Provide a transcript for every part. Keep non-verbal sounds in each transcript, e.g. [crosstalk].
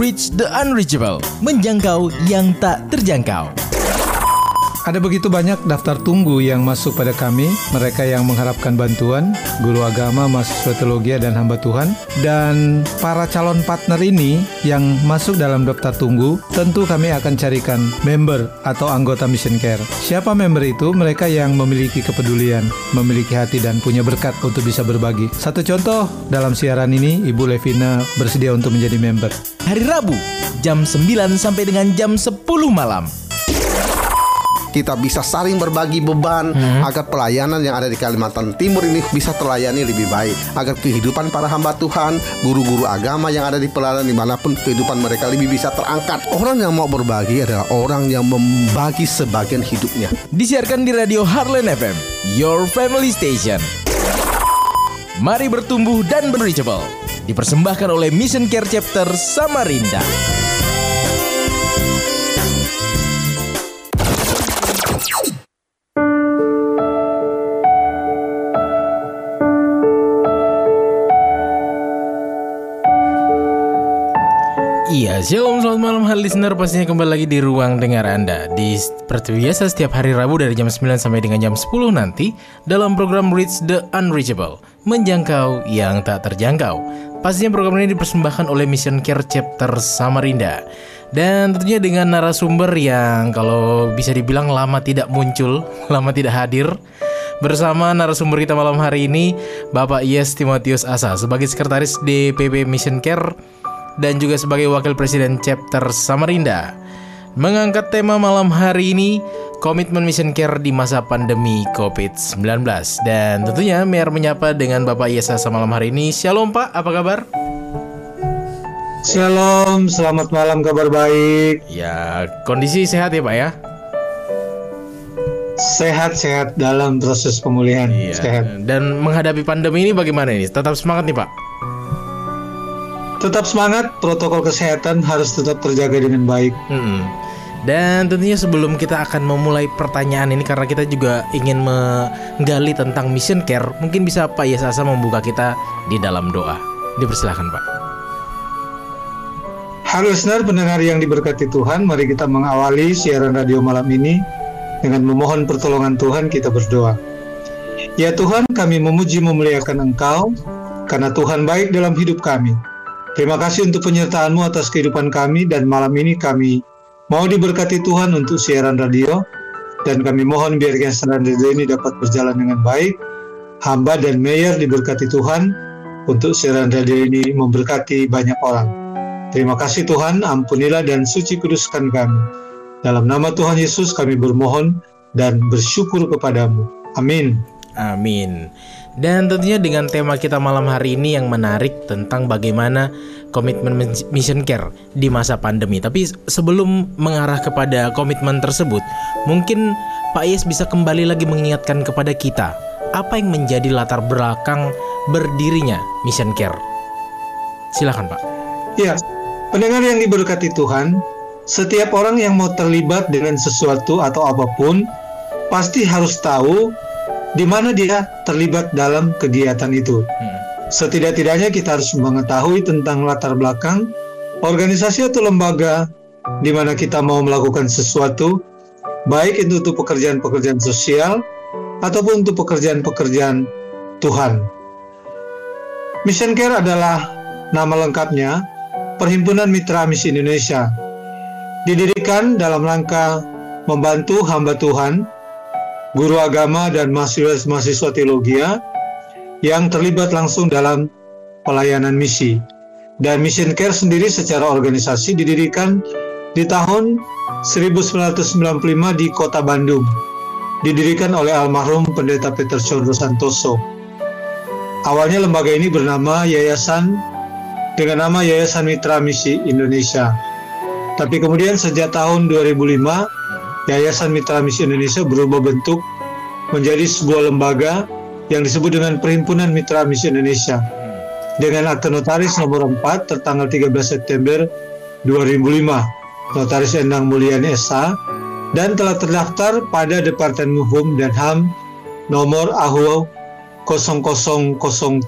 Reach the Unreachable, menjangkau yang tak terjangkau. Ada begitu banyak daftar tunggu yang masuk pada kami, mereka yang mengharapkan bantuan, guru agama, mahasiswa teologi dan hamba Tuhan, dan para calon partner ini yang masuk dalam daftar tunggu, tentu kami akan carikan member atau anggota Mission Care. Siapa member itu? Mereka yang memiliki kepedulian, memiliki hati dan punya berkat untuk bisa berbagi. Satu contoh, dalam siaran ini Ibu Levina bersedia untuk menjadi member. Hari Rabu, jam 9 sampai dengan jam 10 malam kita bisa saling berbagi beban hmm. agar pelayanan yang ada di Kalimantan Timur ini bisa terlayani lebih baik. Agar kehidupan para hamba Tuhan guru-guru agama yang ada di pelayanan di mana pun kehidupan mereka lebih bisa terangkat. Orang yang mau berbagi adalah orang yang membagi sebagian hidupnya. Disiarkan di radio Harlan FM Your Family Station. Mari bertumbuh dan berreachable dipersembahkan oleh Mission Care Chapter Samarinda. Shalom selamat malam hal listener. Pastinya kembali lagi di ruang dengar Anda. Di seperti biasa setiap hari Rabu dari jam 9 sampai dengan jam 10 nanti Dalam program Reach the Unreachable Menjangkau yang tak terjangkau. Pastinya program ini dipersembahkan oleh Mission Care Chapter Samarinda. Dan tentunya dengan narasumber yang kalau bisa dibilang lama tidak muncul [laughs] Lama tidak hadir Bersama narasumber kita malam hari ini Bapak Yes Timotius Asa Sebagai Sekretaris DPP Mission Care dan juga sebagai Wakil Presiden Chapter Samarinda mengangkat tema malam hari ini Komitmen Mission Care di masa pandemi COVID-19 Dan tentunya Mer menyapa dengan Bapak Yesa malam hari ini Shalom Pak, apa kabar? Shalom, selamat malam kabar baik Ya, kondisi sehat ya Pak ya? Sehat-sehat dalam proses pemulihan iya. sehat. Dan menghadapi pandemi ini bagaimana ini? Tetap semangat nih Pak? Tetap semangat, protokol kesehatan harus tetap terjaga dengan baik. Hmm. Dan tentunya sebelum kita akan memulai pertanyaan ini karena kita juga ingin menggali tentang mission care, mungkin bisa Pak Yesasa membuka kita di dalam doa. Dipersilahkan Pak. Halo listener pendengar yang diberkati Tuhan, mari kita mengawali siaran radio malam ini dengan memohon pertolongan Tuhan kita berdoa. Ya Tuhan, kami memuji memuliakan Engkau karena Tuhan baik dalam hidup kami. Terima kasih untuk penyertaan-Mu atas kehidupan kami dan malam ini kami mau diberkati Tuhan untuk siaran radio dan kami mohon biar siaran radio ini dapat berjalan dengan baik. Hamba dan Mayor diberkati Tuhan untuk siaran radio ini memberkati banyak orang. Terima kasih Tuhan, ampunilah dan suci kuduskan kami. Dalam nama Tuhan Yesus kami bermohon dan bersyukur kepadamu. Amin. Amin. Dan tentunya dengan tema kita malam hari ini yang menarik tentang bagaimana komitmen mission care di masa pandemi. Tapi sebelum mengarah kepada komitmen tersebut, mungkin Pak Yes bisa kembali lagi mengingatkan kepada kita apa yang menjadi latar belakang berdirinya mission care. Silakan Pak. Ya, pendengar yang diberkati Tuhan, setiap orang yang mau terlibat dengan sesuatu atau apa pun pasti harus tahu di mana dia terlibat dalam kegiatan itu. Hmm. Setidak-tidaknya kita harus mengetahui tentang latar belakang organisasi atau lembaga di mana kita mau melakukan sesuatu, baik itu untuk pekerjaan-pekerjaan sosial ataupun untuk pekerjaan-pekerjaan Tuhan. Mission Care adalah nama lengkapnya Perhimpunan Mitra Misi Indonesia. Didirikan dalam rangka membantu hamba Tuhan guru agama dan mahasiswa-mahasiswa teologi yang terlibat langsung dalam pelayanan misi. Dan Mission Care sendiri secara organisasi didirikan di tahun 1995 di kota Bandung. Didirikan oleh almarhum pendeta Peter Condro Santoso. Awalnya lembaga ini bernama Yayasan dengan nama Yayasan Mitra Misi Indonesia. Tapi kemudian sejak tahun 2005 Yayasan Mitra Misi Indonesia berubah bentuk menjadi sebuah lembaga yang disebut dengan Perhimpunan Mitra Misi Indonesia dengan akte notaris nomor 4 tertanggal 13 September 2005 notaris Endang Mulyani SH dan telah terdaftar pada Departemen Hukum dan HAM nomor AHU 0003560106.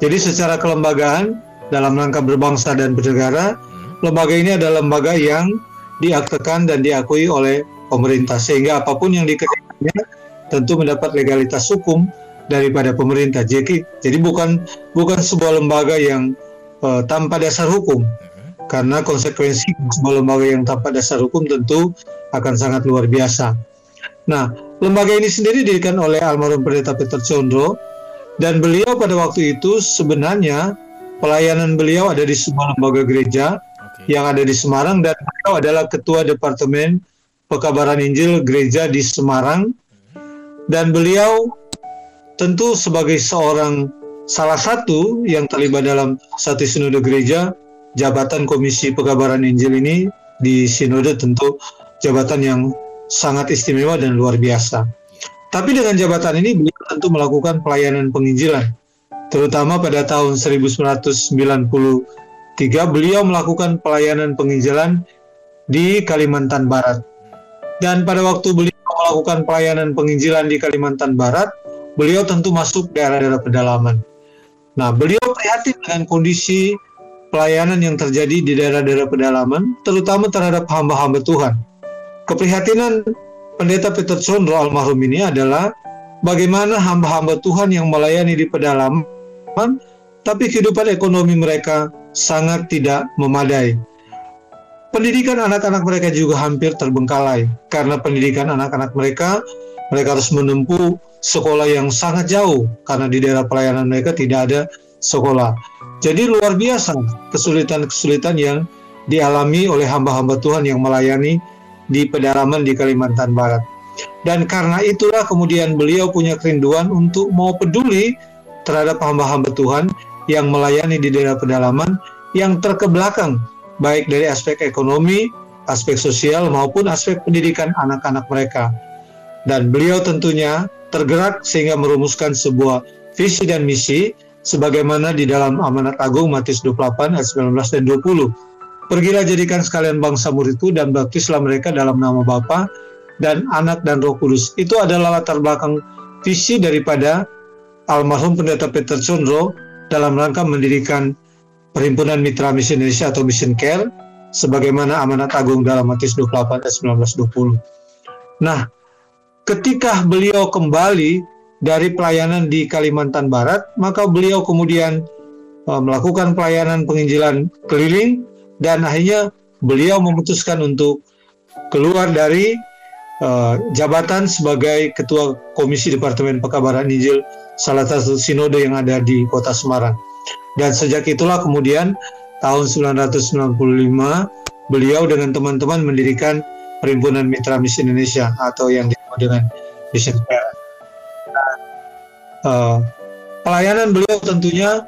Jadi secara kelembagaan dalam rangka berbangsa dan bernegara, lembaga ini adalah lembaga yang diaktekan dan diakui oleh pemerintah sehingga apa pun yang dikerjakannya tentu mendapat legalitas hukum daripada pemerintah. Jadi, jadi bukan bukan sebuah lembaga yang uh, tanpa dasar hukum, karena konsekuensi sebuah lembaga yang tanpa dasar hukum tentu akan sangat luar biasa. Nah, lembaga ini sendiri didirikan oleh almarhum pendeta Peter Condro dan beliau pada waktu itu sebenarnya pelayanan beliau ada di sebuah lembaga gereja. Yang ada di Semarang dan beliau adalah ketua departemen pekabaran Injil gereja di Semarang dan beliau tentu sebagai seorang salah satu yang terlibat dalam satu sinode gereja jabatan komisi pekabaran Injil ini di sinode tentu jabatan yang sangat istimewa dan luar biasa. Tapi dengan jabatan ini beliau tentu melakukan pelayanan penginjilan. Terutama pada tahun 1993 beliau melakukan pelayanan penginjilan di Kalimantan Barat. Dan pada waktu beliau melakukan pelayanan penginjilan di Kalimantan Barat, beliau tentu masuk daerah-daerah pedalaman. Nah, beliau prihatin dengan kondisi pelayanan yang terjadi di daerah-daerah pedalaman, terutama terhadap hamba-hamba Tuhan. Keprihatinan Pendeta Peter Condro almarhum ini adalah bagaimana hamba-hamba Tuhan yang melayani di pedalaman, tapi kehidupan ekonomi mereka sangat tidak memadai. Pendidikan anak-anak mereka juga hampir terbengkalai karena pendidikan anak-anak mereka mereka harus menempuh sekolah yang sangat jauh karena di daerah pelayanan mereka tidak ada sekolah. Jadi luar biasa kesulitan-kesulitan yang dialami oleh hamba-hamba Tuhan yang melayani di pedalaman di Kalimantan Barat. Dan karena itulah kemudian beliau punya kerinduan untuk mau peduli terhadap hamba-hamba Tuhan yang melayani di daerah pedalaman yang terkebelakang baik dari aspek ekonomi, aspek sosial maupun aspek pendidikan anak-anak mereka. Dan beliau tentunya tergerak sehingga merumuskan sebuah visi dan misi sebagaimana di dalam amanat agung Matius 28 ayat 19 dan 20 Pergilah jadikan sekalian bangsa muridku dan baptislah mereka dalam nama Bapa dan Anak dan Roh Kudus. Itu adalah latar belakang visi daripada almarhum pendeta Peter Condro dalam rangka mendirikan Perhimpunan Mitra Misi Indonesia atau Mission Care sebagaimana amanat agung dalam Matius 28 ayat 19 20. Nah, ketika beliau kembali dari pelayanan di Kalimantan Barat, maka beliau kemudian uh, melakukan pelayanan penginjilan keliling dan akhirnya beliau memutuskan untuk keluar dari uh, jabatan sebagai ketua komisi departemen pekabaran Injil salah satu sinode yang ada di kota Semarang dan sejak itulah kemudian tahun 995 beliau dengan teman-teman mendirikan Perhimpunan Mitra Misi Indonesia atau yang disebut dengan Mission. Uh, pelayanan beliau tentunya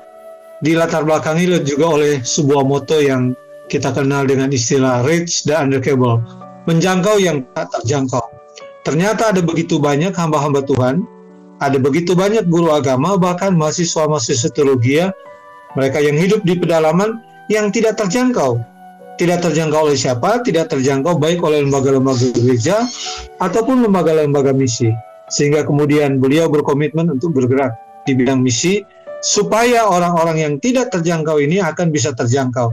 dilatar belakangi juga oleh sebuah moto yang kita kenal dengan istilah rich dan undercable, menjangkau yang tak terjangkau. Ternyata ada begitu banyak hamba-hamba Tuhan, ada begitu banyak guru agama, bahkan mahasiswa-mahasiswa teologi, mereka yang hidup di pedalaman yang tidak terjangkau. Tidak terjangkau oleh siapa? Tidak terjangkau baik oleh lembaga-lembaga gereja ataupun lembaga-lembaga misi. Sehingga kemudian beliau berkomitmen untuk bergerak di bidang misi supaya orang-orang yang tidak terjangkau ini akan bisa terjangkau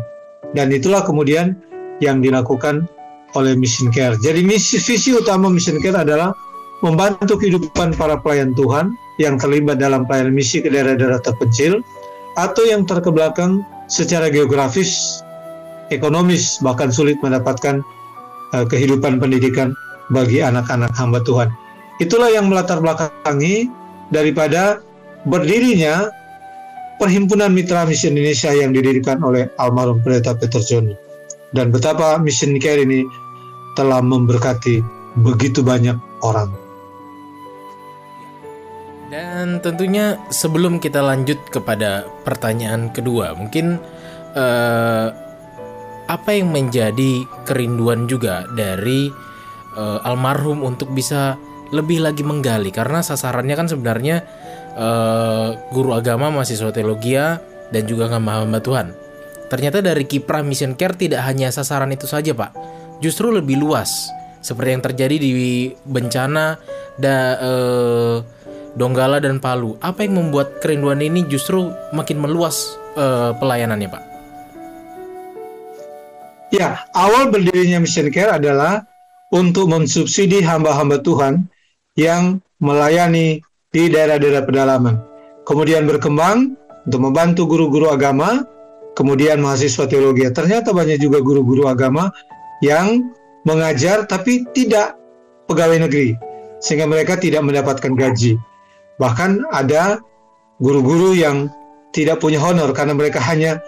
dan itulah kemudian yang dilakukan oleh Mission Care. Jadi misi visi utama Mission Care adalah membantu kehidupan para pelayan Tuhan yang terlibat dalam pelayanan misi ke daerah-daerah terpencil atau yang terkebelakang secara geografis, ekonomis bahkan sulit mendapatkan uh, kehidupan pendidikan bagi anak-anak hamba Tuhan. Itulah yang melatar belakangi daripada berdirinya Perhimpunan Mitra Misi Indonesia yang didirikan oleh almarhum Pendeta Peter John dan betapa Mission Care ini telah memberkati begitu banyak orang. Dan tentunya sebelum kita lanjut kepada pertanyaan kedua, mungkin uh, apa yang menjadi kerinduan juga dari uh, almarhum untuk bisa lebih lagi menggali karena sasarannya kan sebenarnya uh, guru agama, mahasiswa teologi dan juga hamba-hamba Tuhan. Ternyata dari kiprah Mission Care tidak hanya sasaran itu saja, Pak. Justru lebih luas, seperti yang terjadi di bencana da, uh, Donggala dan Palu. Apa yang membuat kerinduan ini justru makin meluas uh, pelayanannya, Pak? Ya, awal berdirinya Mission Care adalah untuk mensubsidi hamba-hamba Tuhan yang melayani di daerah-daerah pedalaman. Kemudian berkembang untuk membantu guru-guru agama, kemudian mahasiswa teologi. Ternyata banyak juga guru-guru agama yang mengajar tapi tidak pegawai negeri, sehingga mereka tidak mendapatkan gaji. Bahkan ada guru-guru yang tidak punya honor karena mereka hanya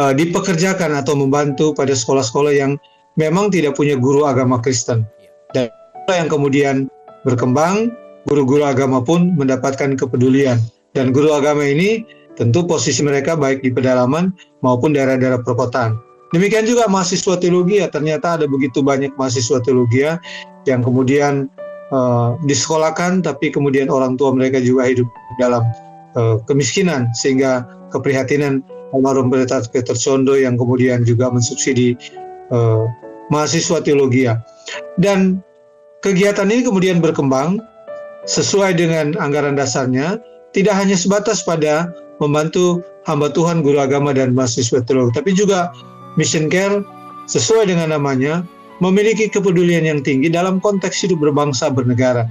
uh, dipekerjakan atau membantu pada sekolah-sekolah yang memang tidak punya guru agama Kristen. Dan yang kemudian berkembang, guru-guru agama pun mendapatkan kepedulian. Dan guru agama ini tentu posisi mereka baik di pedalaman maupun daerah-daerah perkotaan. Demikian juga mahasiswa teologi ya, ternyata ada begitu banyak mahasiswa teologi ya, yang kemudian uh, disekolahkan tapi kemudian orang tua mereka juga hidup dalam uh, kemiskinan sehingga keprihatinan almarhum Pendeta Peter Sondo yang kemudian juga mensubsidi uh, mahasiswa teologi. Dan kegiatan ini kemudian berkembang sesuai dengan anggaran dasarnya, tidak hanya sebatas pada membantu hamba Tuhan, guru agama dan mahasiswa teologi, tapi juga Mission Care sesuai dengan namanya memiliki kepedulian yang tinggi dalam konteks hidup berbangsa bernegara.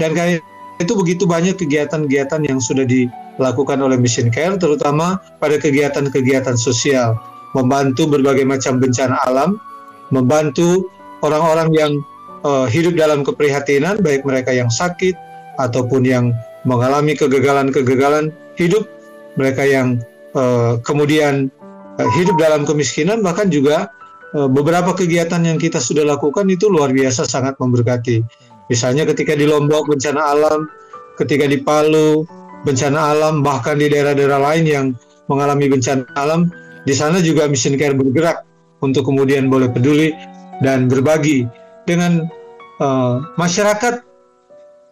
Dan karena itu begitu banyak kegiatan-kegiatan yang sudah dilakukan oleh Mission Care, terutama pada kegiatan-kegiatan sosial, membantu berbagai macam bencana alam, membantu orang-orang yang uh, hidup dalam keprihatinan, baik mereka yang sakit ataupun yang mengalami kegagalan-kegagalan hidup, mereka yang uh, kemudian uh, hidup dalam kemiskinan, bahkan juga uh, beberapa kegiatan yang kita sudah lakukan itu luar biasa sangat memberkati. Misalnya ketika di Lombok bencana alam, ketika di Palu bencana alam, bahkan di daerah-daerah lain yang mengalami bencana alam, di sana juga Mission Care bergerak untuk kemudian boleh peduli dan berbagi dengan uh, masyarakat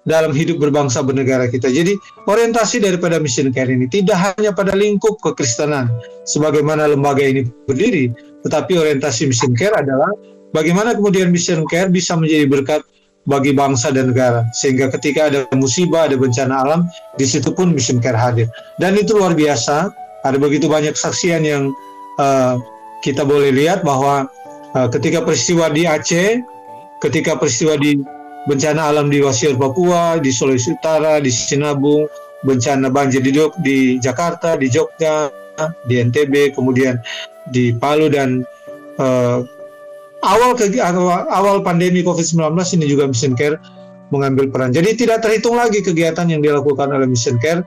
dalam hidup berbangsa bernegara kita. Jadi orientasi daripada Mission Care ini tidak hanya pada lingkup kekristenan sebagaimana lembaga ini berdiri, tetapi orientasi Mission Care adalah bagaimana kemudian Mission Care bisa menjadi berkat bagi bangsa dan negara. Sehingga ketika ada musibah, ada bencana alam, di situ pun Mission Care hadir. Dan itu luar biasa. Ada begitu banyak saksian yang uh, kita boleh lihat bahwa uh, ketika peristiwa di Aceh, ketika peristiwa di bencana alam di Wasior Papua, di Sulawesi Utara, di Sinabung, bencana banjir di, di Jakarta, di Jogja, di NTB, kemudian di Palu dan uh, awal ke, awal pandemi COVID-19 ini juga Mission Care mengambil peran. Jadi tidak terhitung lagi kegiatan yang dilakukan oleh Mission Care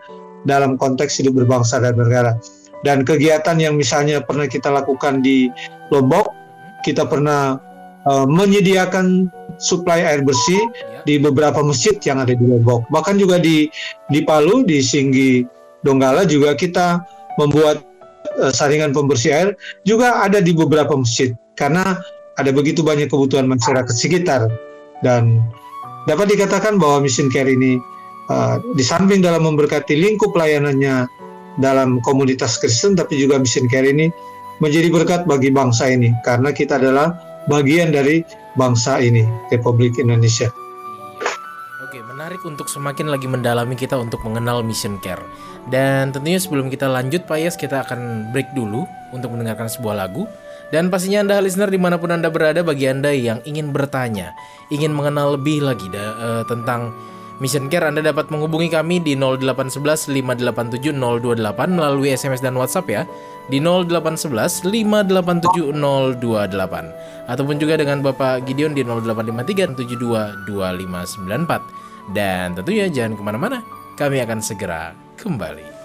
dalam konteks hidup berbangsa dan negara. Dan kegiatan yang misalnya pernah kita lakukan di Lombok, kita pernah uh, menyediakan suplai air bersih di beberapa masjid yang ada di Lombok. Bahkan juga di di Palu, di Singgi Donggala juga kita membuat uh, saringan pembersih air juga ada di beberapa masjid. Karena ada begitu banyak kebutuhan masyarakat sekitar. Dan dapat dikatakan bahwa Mission Care ini uh, di samping dalam memberkati lingkup pelayanannya dalam komunitas Kristen tapi juga Mission Care ini menjadi berkat bagi bangsa ini. Karena kita adalah bagian dari bangsa ini Republik Indonesia. Oke, menarik untuk semakin lagi mendalami kita untuk mengenal Mission Care. Dan tentunya sebelum kita lanjut Pak Yes, kita akan break dulu untuk mendengarkan sebuah lagu. Dan pastinya Anda listener di mana pun Anda berada bagi Anda yang ingin bertanya, ingin mengenal lebih lagi da, uh, tentang Mission Care Anda dapat menghubungi kami di 0811 587 028 melalui SMS dan WhatsApp ya di 0811 587 028 ataupun juga dengan Bapak Gideon di 0853 72 2594 dan tentunya jangan ke mana-mana kami akan segera kembali.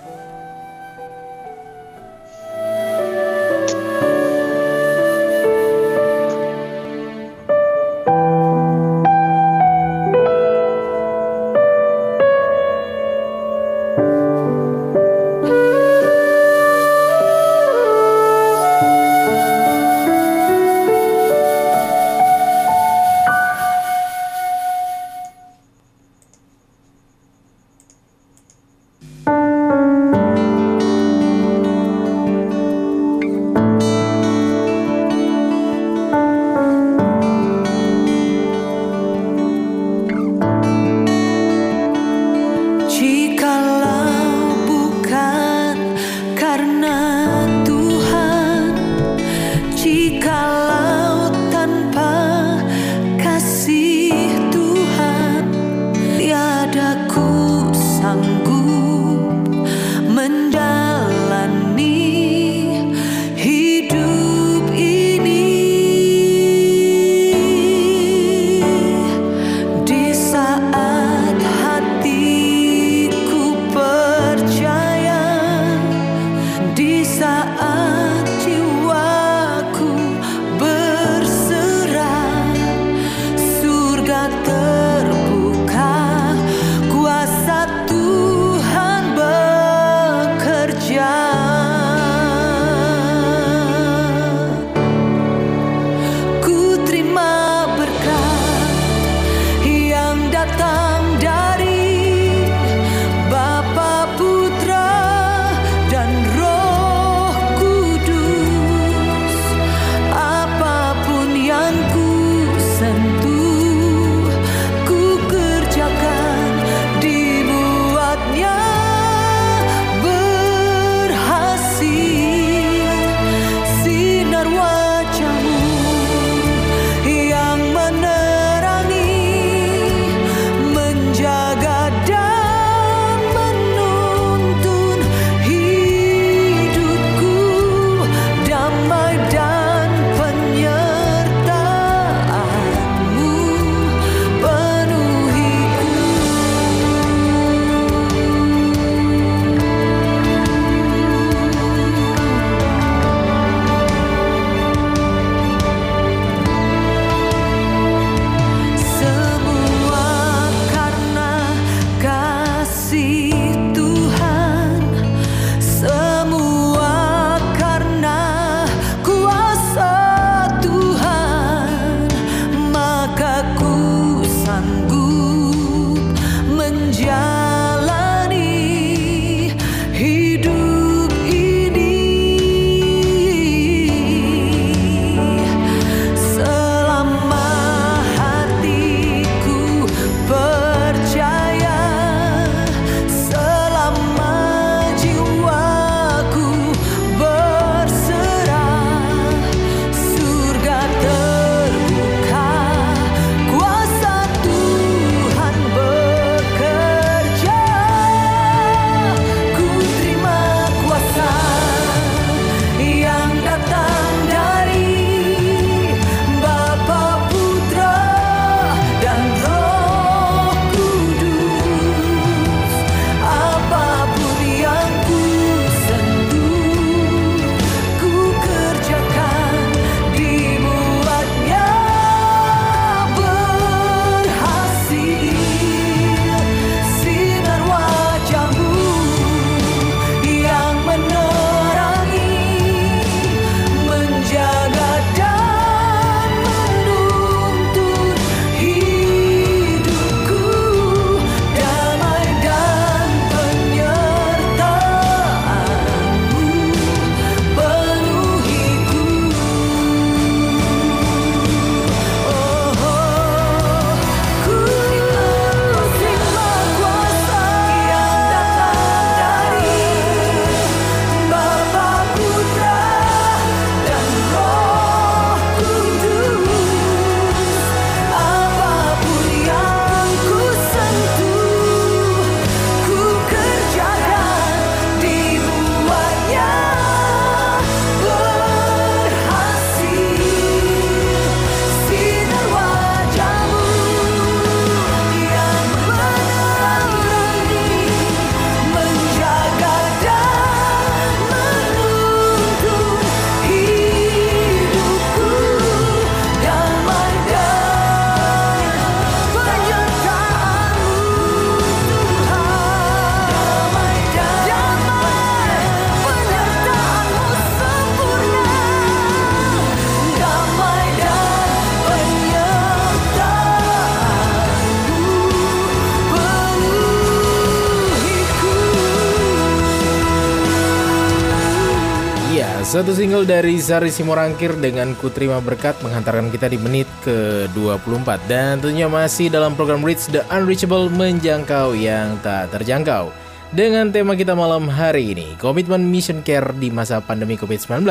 Satu single dari Sari Simorangkir dengan Ku Terima Berkat menghantarkan kita di menit ke-24 Dan tentunya masih dalam program Reach the Unreachable menjangkau yang tak terjangkau. Dengan tema kita malam hari ini Komitmen Mission Care di masa pandemi COVID-19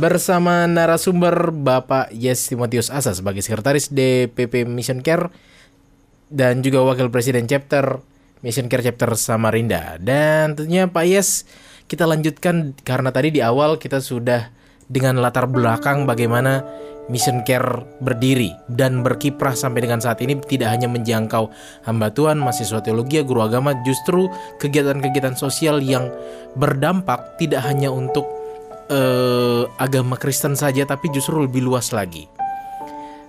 Bersama narasumber Bapak Yes Timotius Asa sebagai Sekretaris DPP Mission Care Dan juga Wakil Presiden Chapter Mission Care Chapter Samarinda. Dan tentunya Pak Yes kita lanjutkan karena tadi di awal kita sudah dengan latar belakang bagaimana Mission Care berdiri dan berkiprah sampai dengan saat ini tidak hanya menjangkau hamba Tuhan, mahasiswa teologi, guru agama, justru kegiatan-kegiatan sosial yang berdampak tidak hanya untuk uh, agama Kristen saja tapi justru lebih luas lagi.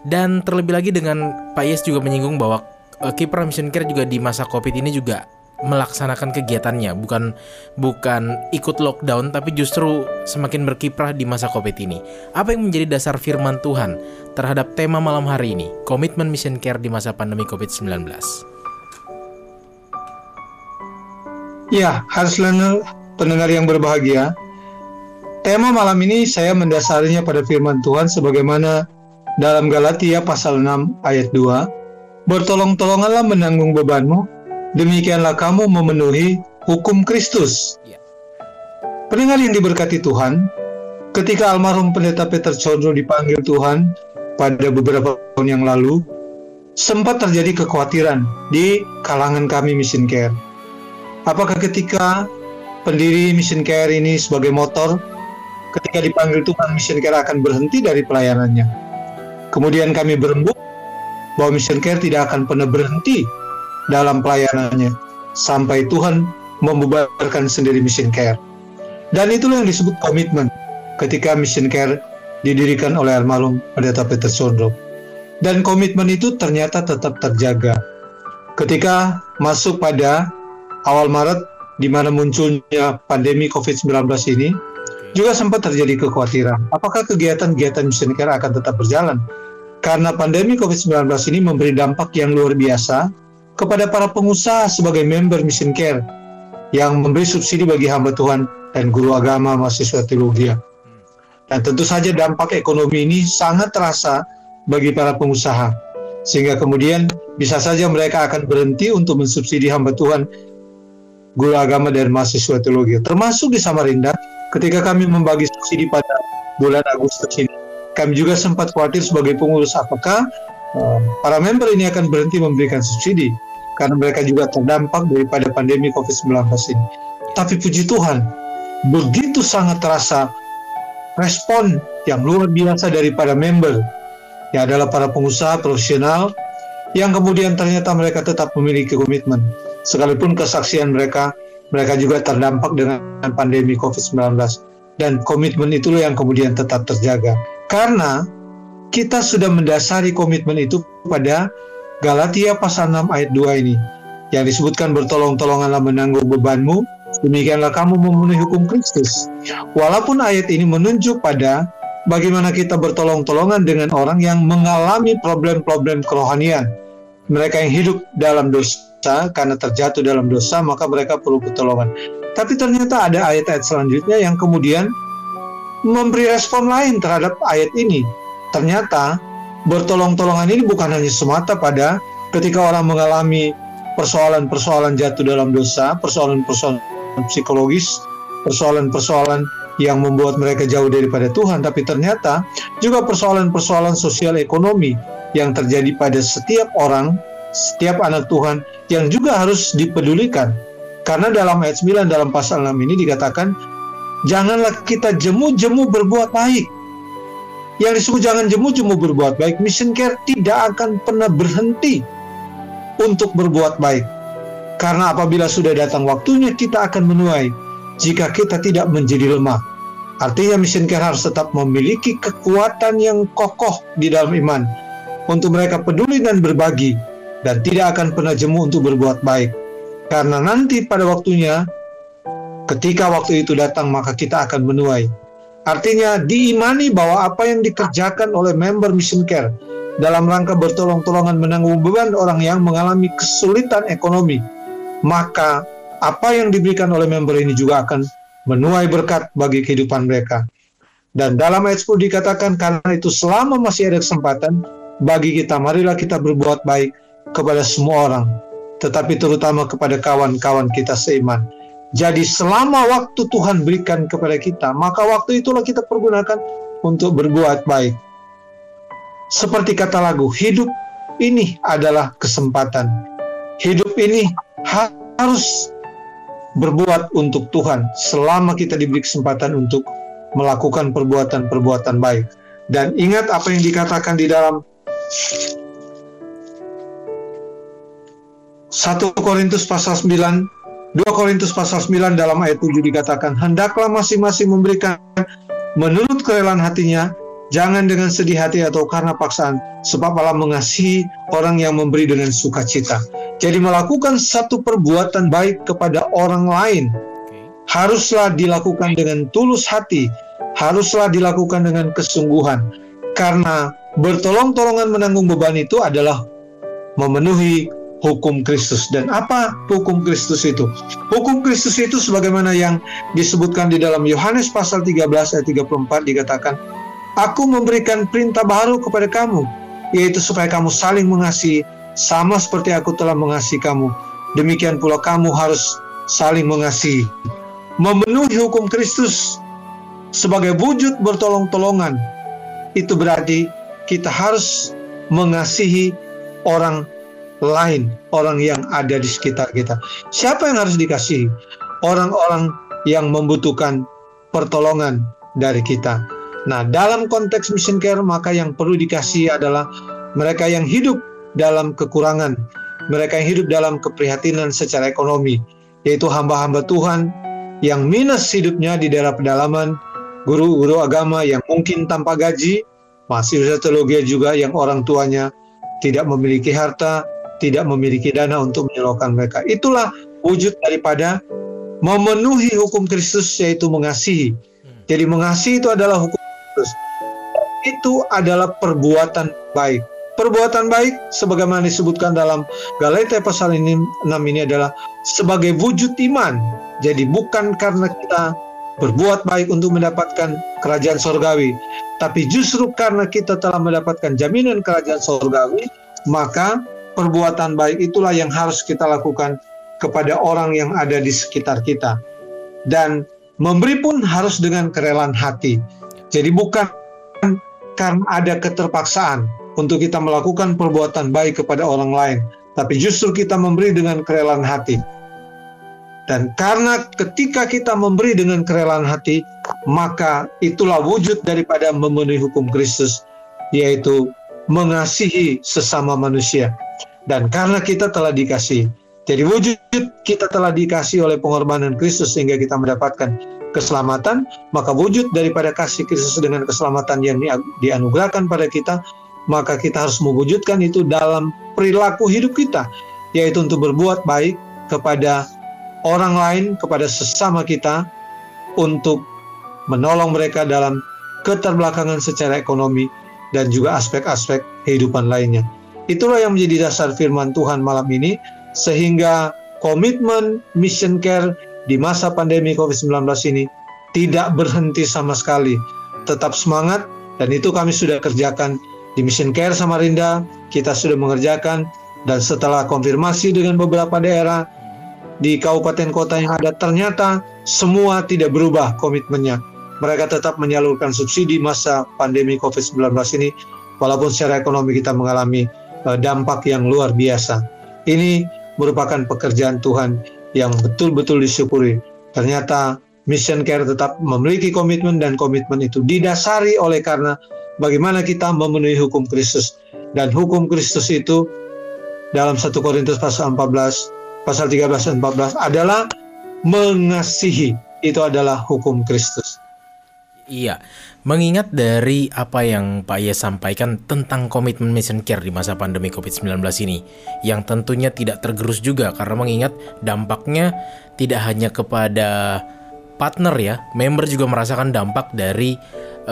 Dan terlebih lagi dengan Pak Yes juga menyinggung bahwa uh, kiprah Mission Care juga di masa Covid ini juga melaksanakan kegiatannya bukan bukan ikut lockdown tapi justru semakin berkiprah di masa Covid ini. Apa yang menjadi dasar firman Tuhan terhadap tema malam hari ini, komitmen mission care di masa pandemi Covid-19? Ya, harus pendengar yang berbahagia. Tema malam ini saya mendasarinya pada firman Tuhan sebagaimana dalam Galatia pasal 6 ayat 2, Bertolong-tolonganlah menanggung bebanmu demikianlah kamu memenuhi hukum Kristus. Ya. Pendengar yang diberkati Tuhan, ketika almarhum pendeta Peter Condro dipanggil Tuhan pada beberapa tahun yang lalu, sempat terjadi kekhawatiran di kalangan kami Mission Care. Apakah ketika pendiri Mission Care ini sebagai motor, ketika dipanggil Tuhan Mission Care akan berhenti dari pelayanannya? Kemudian kami berembuk bahwa Mission Care tidak akan pernah berhenti dalam pelayanannya sampai Tuhan membubarkan sendiri Mission Care. Dan itulah yang disebut komitmen ketika Mission Care didirikan oleh almarhum Pendeta Peter Sondro. Dan komitmen itu ternyata tetap terjaga. Ketika masuk pada awal Maret di mana munculnya pandemi COVID-19 ini, juga sempat terjadi kekhawatiran. Apakah kegiatan-kegiatan Mission Care akan tetap berjalan? Karena pandemi COVID-19 ini memberi dampak yang luar biasa kepada para pengusaha sebagai member Mission Care yang memberi subsidi bagi hamba Tuhan dan guru agama mahasiswa teologi. Dan tentu saja dampak ekonomi ini sangat terasa bagi para pengusaha. Sehingga kemudian bisa saja mereka akan berhenti untuk mensubsidi hamba Tuhan, guru agama dan mahasiswa teologi. Termasuk di Samarinda ketika kami membagi subsidi pada bulan Agustus ini. Kami juga sempat khawatir sebagai pengurus apakah para member ini akan berhenti memberikan subsidi karena mereka juga terdampak daripada pandemi COVID-19 ini. Tapi puji Tuhan, begitu sangat terasa respon yang luar biasa daripada member yang adalah para pengusaha profesional yang kemudian ternyata mereka tetap memiliki komitmen. Sekalipun kesaksian mereka, mereka juga terdampak dengan pandemi COVID-19. Dan komitmen itulah yang kemudian tetap terjaga. Karena kita sudah mendasari komitmen itu pada Galatia pasal 6 ayat 2 ini yang disebutkan bertolong-tolonganlah menanggung bebanmu demikianlah kamu memenuhi hukum Kristus. Walaupun ayat ini menunjuk pada bagaimana kita bertolong-tolongan dengan orang yang mengalami problem-problem kerohanian. Mereka yang hidup dalam dosa karena terjatuh dalam dosa maka mereka perlu pertolongan. Tapi ternyata ada ayat-ayat selanjutnya yang kemudian memberi respon lain terhadap ayat ini ternyata bertolong-tolongan ini bukan hanya semata pada ketika orang mengalami persoalan-persoalan jatuh dalam dosa, persoalan-persoalan psikologis, persoalan-persoalan yang membuat mereka jauh daripada Tuhan, tapi ternyata juga persoalan-persoalan sosial ekonomi yang terjadi pada setiap orang, setiap anak Tuhan yang juga harus dipedulikan. Karena dalam ayat 9 dalam pasal 6 ini dikatakan, janganlah kita jemu-jemu berbuat baik, yang disebut jangan jemu-jemu berbuat baik, mission care tidak akan pernah berhenti untuk berbuat baik. Karena apabila sudah datang waktunya kita akan menuai jika kita tidak menjadi lemah. Artinya mission care harus tetap memiliki kekuatan yang kokoh di dalam iman untuk mereka peduli dan berbagi dan tidak akan pernah jemu untuk berbuat baik. Karena nanti pada waktunya ketika waktu itu datang maka kita akan menuai Artinya diimani bahwa apa yang dikerjakan oleh member Mission Care dalam rangka bertolong-tolongan menanggung beban orang yang mengalami kesulitan ekonomi, maka apa yang diberikan oleh member ini juga akan menuai berkat bagi kehidupan mereka. Dan dalam ayat 10 dikatakan karena itu selama masih ada kesempatan bagi kita marilah kita berbuat baik kepada semua orang tetapi terutama kepada kawan-kawan kita seiman. Jadi selama waktu Tuhan berikan kepada kita, maka waktu itulah kita pergunakan untuk berbuat baik. Seperti kata lagu, hidup ini adalah kesempatan. Hidup ini harus berbuat untuk Tuhan selama kita diberi kesempatan untuk melakukan perbuatan-perbuatan baik. Dan ingat apa yang dikatakan di dalam 1 Korintus pasal 9 2 Korintus pasal 9 dalam ayat 7 dikatakan hendaklah masing-masing memberikan menurut kerelaan hatinya jangan dengan sedih hati atau karena paksaan sebab Allah mengasihi orang yang memberi dengan sukacita. Jadi melakukan satu perbuatan baik kepada orang lain haruslah dilakukan dengan tulus hati haruslah dilakukan dengan kesungguhan. Karena bertolong-tolongan menanggung beban itu adalah memenuhi hukum Kristus. Dan apa hukum Kristus itu? Hukum Kristus itu sebagaimana yang disebutkan di dalam Yohanes pasal 13 ayat 34 dikatakan, Aku memberikan perintah baru kepada kamu, yaitu supaya kamu saling mengasihi sama seperti aku telah mengasihi kamu. Demikian pula kamu harus saling mengasihi. Memenuhi hukum Kristus sebagai wujud bertolong-tolongan, itu berarti kita harus mengasihi orang lain, orang yang ada di sekitar kita. Siapa yang harus dikasihi? Orang-orang yang membutuhkan pertolongan dari kita. Nah, dalam konteks mission care, maka yang perlu dikasih adalah mereka yang hidup dalam kekurangan, mereka yang hidup dalam keprihatinan secara ekonomi, yaitu hamba-hamba Tuhan yang minus hidupnya di daerah pedalaman, guru-guru agama yang mungkin tanpa gaji, mahasiswa teologi juga yang orang tuanya tidak memiliki harta, tidak memiliki dana untuk menyalurkan mereka. Itulah wujud daripada memenuhi hukum Kristus yaitu mengasihi. Jadi mengasihi itu adalah hukum Kristus. Itu adalah perbuatan baik. Perbuatan baik sebagaimana disebutkan dalam Galatia pasal ini 6 ini adalah sebagai wujud iman. Jadi bukan karena kita berbuat baik untuk mendapatkan kerajaan sorgawi, tapi justru karena kita telah mendapatkan jaminan kerajaan sorgawi, maka perbuatan baik itulah yang harus kita lakukan kepada orang yang ada di sekitar kita. Dan memberi pun harus dengan kerelaan hati. Jadi bukan karena ada keterpaksaan untuk kita melakukan perbuatan baik kepada orang lain, tapi justru kita memberi dengan kerelaan hati. Dan karena ketika kita memberi dengan kerelaan hati, maka itulah wujud daripada memenuhi hukum Kristus, yaitu mengasihi sesama manusia. Dan karena kita telah dikasih, jadi wujud kita telah dikasih oleh pengorbanan Kristus sehingga kita mendapatkan keselamatan, maka wujud daripada kasih Kristus dengan keselamatan yang dianugerahkan pada kita, maka kita harus mewujudkan itu dalam perilaku hidup kita, yaitu untuk berbuat baik kepada orang lain, kepada sesama kita, untuk menolong mereka dalam keterbelakangan secara ekonomi dan juga aspek-aspek kehidupan lainnya. Itulah yang menjadi dasar firman Tuhan malam ini, sehingga komitmen mission care di masa pandemi COVID-19 ini tidak berhenti sama sekali. Tetap semangat, dan itu kami sudah kerjakan di Mission Care Samarinda, kita sudah mengerjakan, dan setelah konfirmasi dengan beberapa daerah di kabupaten kota yang ada, ternyata semua tidak berubah komitmennya. Mereka tetap menyalurkan subsidi masa pandemi COVID-19 ini, walaupun secara ekonomi kita mengalami dampak yang luar biasa. Ini merupakan pekerjaan Tuhan yang betul-betul disyukuri. Ternyata Mission Care tetap memiliki komitmen dan komitmen itu didasari oleh karena bagaimana kita memenuhi hukum Kristus. Dan hukum Kristus itu dalam 1 Korintus pasal 14, pasal 13 dan 14 adalah mengasihi. Itu adalah hukum Kristus. Iya, mengingat dari apa yang Pak Ye sampaikan tentang komitmen mission care di masa pandemi COVID-19 ini, yang tentunya tidak tergerus juga karena mengingat dampaknya tidak hanya kepada partner ya, member juga merasakan dampak dari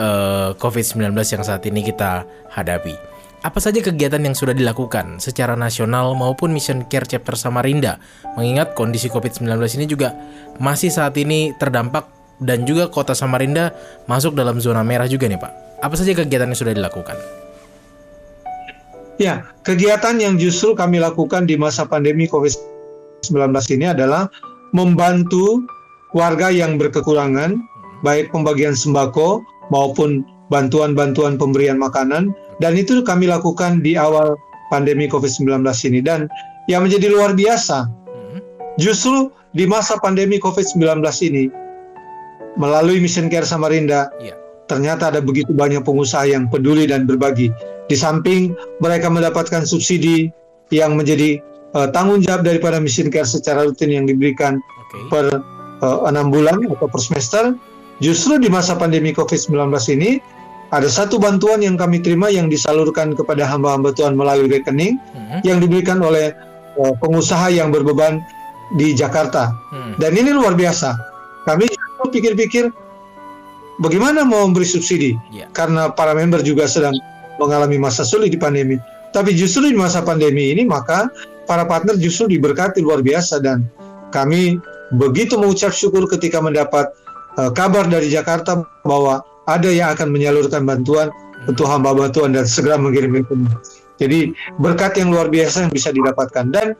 uh, eh, COVID-19 yang saat ini kita hadapi. Apa saja kegiatan yang sudah dilakukan secara nasional maupun Mission Care Chapter Samarinda, mengingat kondisi COVID-19 ini juga masih saat ini terdampak dan juga kota Samarinda masuk dalam zona merah juga nih Pak. Apa saja kegiatan yang sudah dilakukan? Ya, kegiatan yang justru kami lakukan di masa pandemi COVID-19 ini adalah membantu warga yang berkekurangan, baik pembagian sembako maupun bantuan-bantuan pemberian makanan, dan itu kami lakukan di awal pandemi COVID-19 ini. Dan yang menjadi luar biasa, justru di masa pandemi COVID-19 ini, melalui Mission Care Samarinda, Iya. ternyata ada begitu banyak pengusaha yang peduli dan berbagi. Di samping mereka mendapatkan subsidi yang menjadi eh, tanggung jawab daripada Mission Care secara rutin yang diberikan Oke. per eh, enam bulan atau per semester, justru di masa pandemi COVID-19 ini ada satu bantuan yang kami terima yang disalurkan kepada hamba-hamba Tuhan melalui rekening Hmm. yang diberikan oleh eh, pengusaha yang berbeban di Jakarta. Hmm. Dan ini luar biasa. Kami pikir-pikir bagaimana mau memberi subsidi Ya. karena para member juga sedang mengalami masa sulit di pandemi. Tapi justru di masa pandemi ini maka para partner justru diberkati luar biasa dan kami begitu mengucap syukur ketika mendapat eh, kabar dari Jakarta bahwa ada yang akan menyalurkan bantuan untuk hamba bantuan dan segera mengirim. Jadi berkat yang luar biasa yang bisa didapatkan dan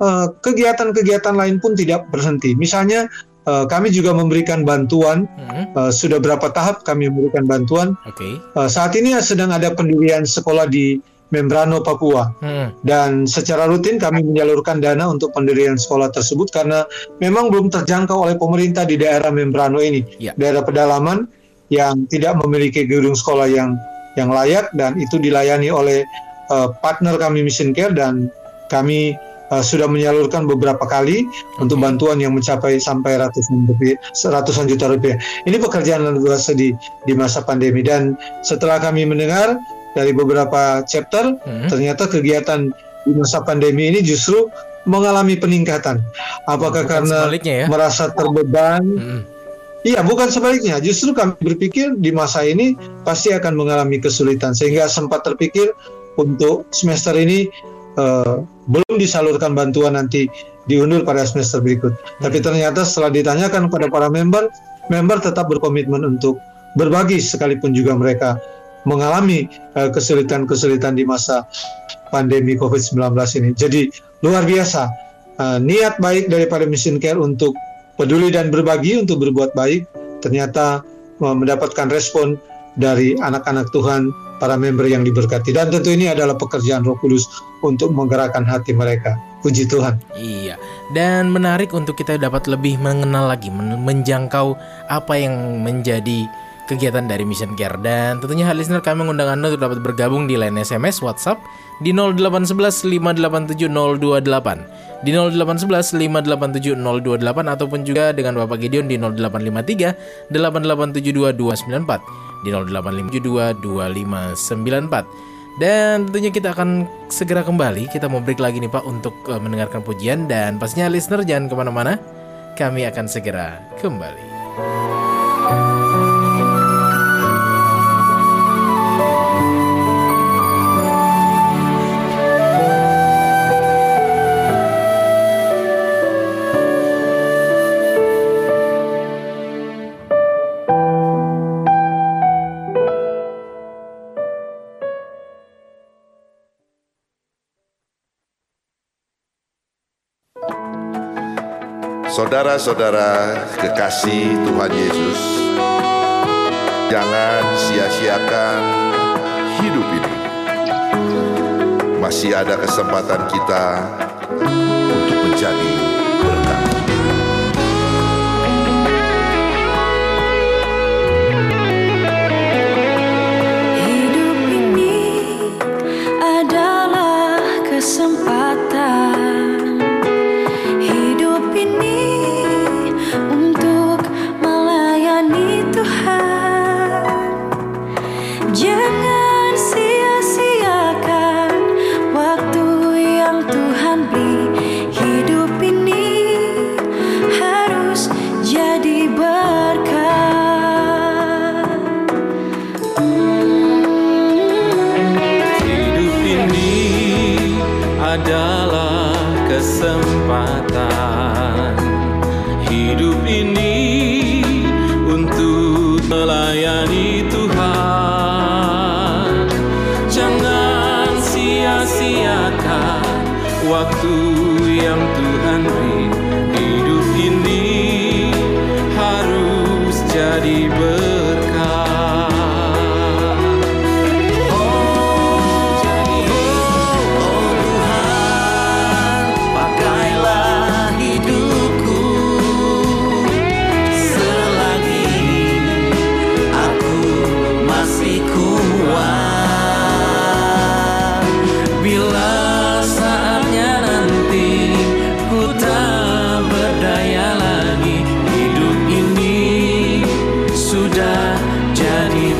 eh, kegiatan-kegiatan lain pun tidak berhenti. Misalnya eh, kami juga memberikan bantuan Hmm. eh, sudah berapa tahap kami memberikan bantuan. Oke. Eh, saat ini sedang ada pendirian sekolah di Membrano, Papua Hmm. dan secara rutin kami menyalurkan dana untuk pendirian sekolah tersebut karena memang belum terjangkau oleh pemerintah di daerah Membrano ini, Ya. daerah pedalaman yang tidak memiliki gedung sekolah yang yang layak dan itu dilayani oleh eh, partner kami Mission Care dan kami eh, sudah menyalurkan beberapa kali untuk Oke. bantuan yang mencapai sampai ratusan rupiah, ratusan juta rupiah. Ini pekerjaan luar biasa di di masa pandemi dan setelah kami mendengar dari beberapa chapter Hmm. ternyata kegiatan di masa pandemi ini justru mengalami peningkatan. Apakah Bukan karena ya? merasa terbeban? Hmm. Iya, bukan sebaliknya. Justru kami berpikir di masa ini pasti akan mengalami kesulitan sehingga sempat terpikir untuk semester ini eh, belum disalurkan bantuan nanti diundur pada semester berikut. Tapi ternyata setelah ditanyakan kepada para member, member tetap berkomitmen untuk berbagi sekalipun juga mereka mengalami eh, kesulitan-kesulitan di masa pandemi COVID-19 ini. Jadi luar biasa eh, niat baik daripada Mission Care untuk peduli dan berbagi untuk berbuat baik ternyata mendapatkan respon dari anak-anak Tuhan para member yang diberkati dan tentu ini adalah pekerjaan Roh Kudus untuk menggerakkan hati mereka. Puji Tuhan. Iya, dan menarik untuk kita dapat lebih mengenal lagi, men- menjangkau apa yang menjadi kegiatan dari Mission Care. Dan tentunya hal listener kami mengundang Anda untuk dapat bergabung di line SMS WhatsApp di 0811 587 028 di 0811 587 028 ataupun juga dengan Bapak Gideon di 0853 8872 294 di 0852 2594 dan tentunya kita akan segera kembali. Kita mau break lagi nih Pak untuk eh, mendengarkan pujian. Dan pastinya listener jangan ke mana-mana. Kami akan segera kembali Saudara-saudara kekasih Tuhan Yesus, jangan sia-siakan hidup ini. Masih ada kesempatan kita untuk menjadi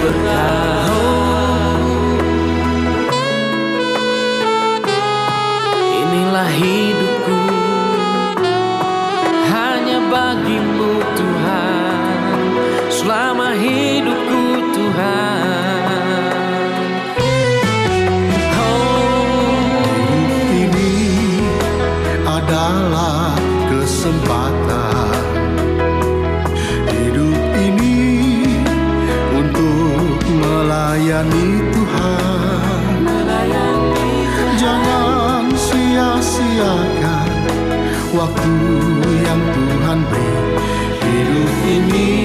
jadi berkah. Hidup ini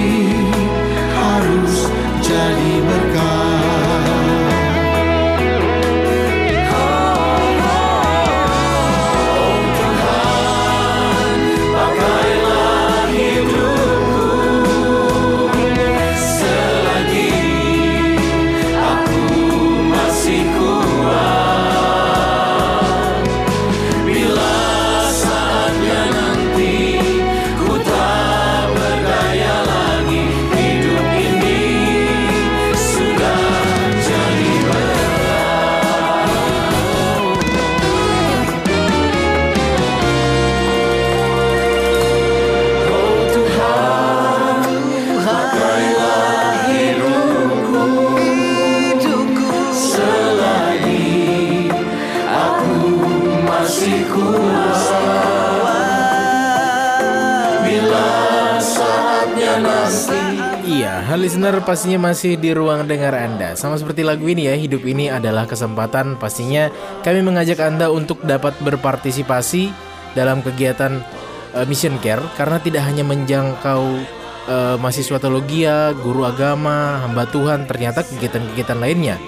Listener pastinya masih di ruang dengar Anda. Sama seperti lagu ini ya, hidup ini adalah kesempatan. Pastinya kami mengajak Anda untuk dapat berpartisipasi dalam kegiatan eh, Mission Care karena tidak hanya menjangkau eh, mahasiswa teologia, guru agama, hamba Tuhan, ternyata kegiatan-kegiatan lainnya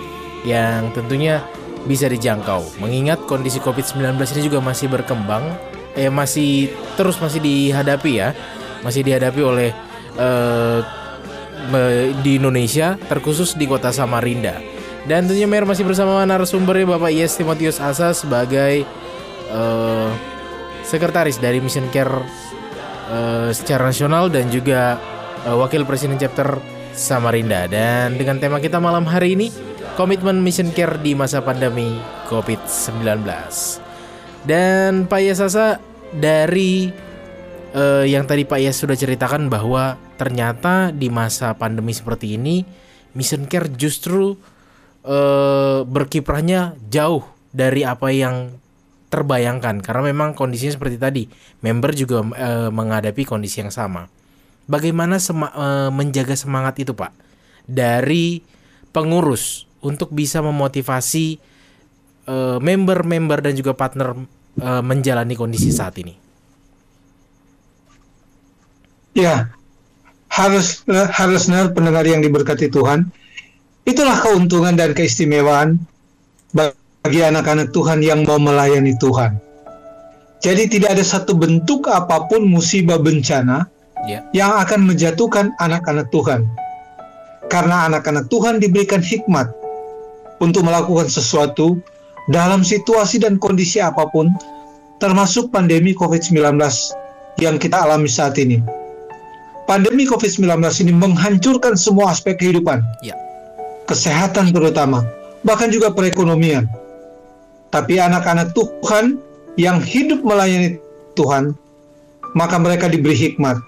yang tentunya bisa dijangkau. Mengingat kondisi COVID-19 ini juga masih berkembang, eh masih terus masih dihadapi ya, masih dihadapi oleh eh, me- di Indonesia, terkhusus di kota Samarinda. Dan tentunya Mer masih bersama narasumbernya Bapak Yes Timotius Asa sebagai eh, sekretaris dari Mission Care eh, secara nasional dan juga eh, wakil presiden chapter Samarinda. Dan dengan tema kita malam hari ini, komitmen Mission Care di masa pandemi COVID-19. Dan Pak Yesasa dari eh, yang tadi Pak Yas sudah ceritakan bahwa ternyata di masa pandemi seperti ini Mission Care justru eh, berkiprahnya jauh dari apa yang terbayangkan karena memang kondisinya seperti tadi member juga eh, menghadapi kondisi yang sama. Bagaimana sema- eh, menjaga semangat itu Pak dari pengurus untuk bisa memotivasi eh, member-member dan juga partner eh, menjalani kondisi saat ini? Ya, harus harus benar pendengar yang diberkati Tuhan. Itulah keuntungan dan keistimewaan bagi anak-anak Tuhan yang mau melayani Tuhan. Jadi tidak ada satu bentuk apa pun musibah bencana Ya. yang akan menjatuhkan anak-anak Tuhan. Karena anak-anak Tuhan diberikan hikmat untuk melakukan sesuatu dalam situasi dan kondisi apa pun, termasuk pandemi COVID-19 yang kita alami saat ini. Pandemi COVID-19 ini menghancurkan semua aspek kehidupan. Ya. Kesehatan terutama, bahkan juga perekonomian. Tapi anak-anak Tuhan yang hidup melayani Tuhan, maka mereka diberi hikmat.